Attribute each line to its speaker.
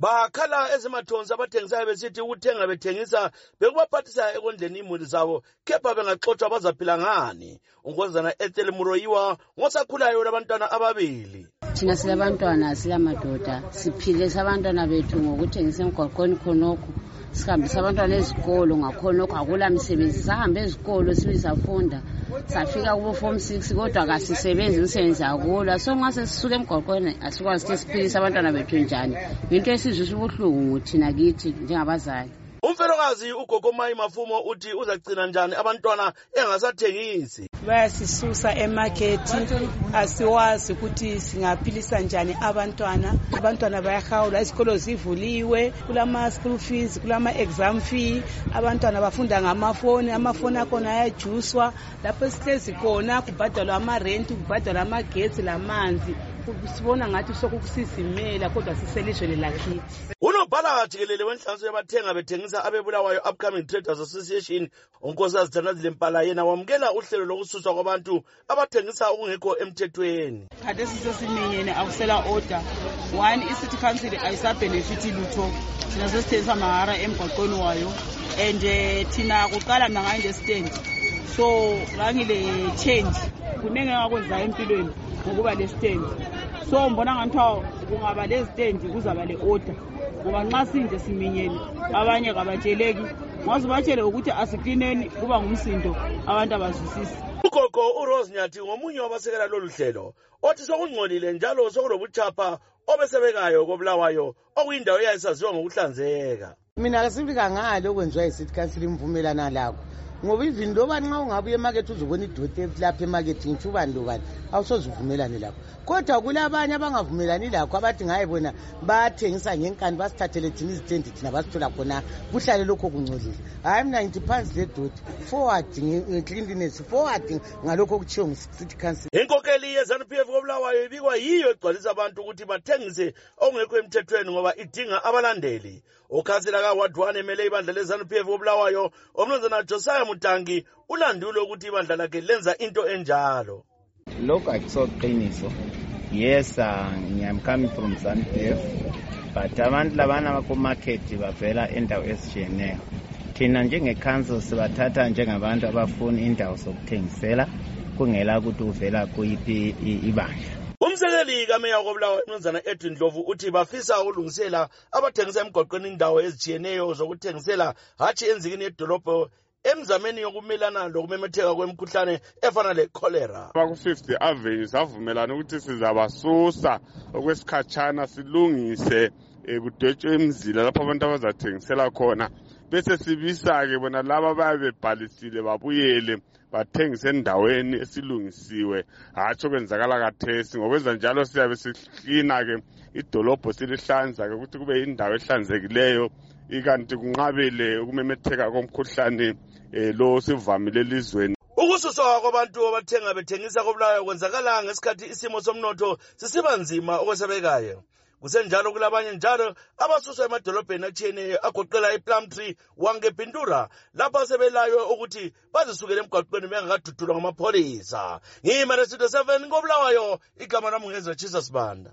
Speaker 1: bakhala ezimathonsi abathengisayo besithi ukuthenga bethengisa bekubaphathisa ekondleni imuli zabo kepha bengaxotshwa bazaphila ngani? Unkozana ethel muroyiwa ngosakhulayo labantwana ababili.
Speaker 2: Thina silabantwana silamadoda. Siphilisa abantwana bethu ngokuthengisa emgwaqweni khonokho. Sihambisa abantwana ezikolo ngakhonokho akula misebenzi. Sahambe ezikolo sibe safunda safika kubo form six kodwa kasisebenzi imisebenzi akulwa so nxa sesisuka emgwaqweni asikwazi ukuthi siphilise abantwana bethu njani. Yinto esizwisa ubuhlungu thina kithi njengabazali.
Speaker 1: Umfelokazi ugogo mayi mafumo uthi uzagcina njani abantwana engasathengisi?
Speaker 3: Bayasisusa emakethi asiwazi ukuthi singaphilisa njani abantwana. Abantwana bayahawula izikolo zivuliwe kulama-school fees kulama-exam fee. Abantwana bafunda ngamafoni amafoni akhona ayajuswa. Lapho esihlezi khona kubhadalwa amarenti kubhadalwa amagetsi lamanzi. Sibona ngathi sokusizimela kodwa siselizweni lakithi.
Speaker 1: Unobhala jikelele wenhlanganiso yabathenga bethengisa abebulawayo upcoming traders association. Unkosikazi thanazile mpala yena wamukela uhlelo lokususwa kwabantu abathengisa okungekho emthethweni.
Speaker 4: Khathesi sesiminyene akusela order. One i-city council ayisabhenefithi lutho. Thina sesithengisa mahara emgwaqweni wayo. And um thina kuqala mina ngayi-understand so ngangile-change kuningi engakwenzayo empilweni ngokuba le-stand so mbona ngathiwa kungaba le-stand kuzaba le-order ngoba nxa sinje siminyene abanye kabatsheleki ngaze batshele ukuthi asiklineni kuba ngumsindo abantu abazwisisi.
Speaker 1: Ugogo urose nyathi ngomunye wabasekela lolu hlelo othi sokungcolile njalo sokulobuchapha obesebekayo kobulawayo okuyindawo eyayisaziwa ngokuhlanzeka.
Speaker 5: Mina kasifika ngalo okwenziwa yisithi kansila imvumelana lakho. Ngoba even loba nxa ungabuya emakethi uzobona idoda lapha emakethi ngitsho ubani lobani? Awusoze uvumelane lakho. Kodwa kulabanye abangavumelani lakho abathi ngaye bona bayathengisa ngenkani basithathele thina izitendi thina basithola khona kuhlale lokho kungcolile hhayi mina ngithi phansi ledodi forward ngecleanliness forward ngalokho okutshiwo ngu-city council.
Speaker 1: Inkokeli ye-zanup f kobulawayo ibikwa yiyo egcwalisa abantu ukuthi bathengise okungekho emthethweni ngoba idinga abalandeli. Ukhansila kaward one emele ibandla le-zanup f kobulawayo omnumzana josiah mutangi ulandule ukuthi ibandla lakhe lenza into enjalo.
Speaker 6: Lokhu akusoqiniso. Yes uh, i'm coming from zanpf but abantu labana kumakhethi bavela endawo ezitshiyeneyo thina njengecouncil sibathatha njengabantu abafuna indawo zokuthengisela kungela ukuthi uvela kuyiphi ibandla.
Speaker 1: Umsekeli kameya kobulawayo umnumzana edwin dlovu uthi bafisa ukulungisela abathengisa emgwaqweni indawo ezitshiyeneyo zokuthengisela hatshi enzikini yedolobho emzameni yokumelana lokumemetheka kwemikhuhlane efana lecholera.
Speaker 7: Baku-fifth avenue savumelana ukuthi sizabasusa okwesikhatshana silungise um kudwetshwe imzila lapho abantu abazathengisela khona. Bese sibisa-ke bona laba bayabe bebhalisile babuyele bathengise endaweni esilungisiwe. Hatshi okwenzakala kathesi ngokwenza njalo siyabe sihlina-ke idolobho silihlanza-ke ukuthi kube yindawo ehlanzekileyo. Ikanti kunqabele ukumemetheka komkhuhlane um lo sivamile elizweni.
Speaker 1: Ukususwa kwabantu abathenga bethengisa kobulawayo kwenzakala ngesikhathi isimo somnotho sisiba nzima okwesabekayo. Kusenjalo kulabanye njalo abasuswa emadolobheni atshiyeneyo agoqela iplumtree wangebhindura lapho sebelayo ukuthi bazisukele emgwaqweni bengakadudulwa ngamapholisa ngiyimane studio 7 kobulawayo igama lami ngezwe jesus banda.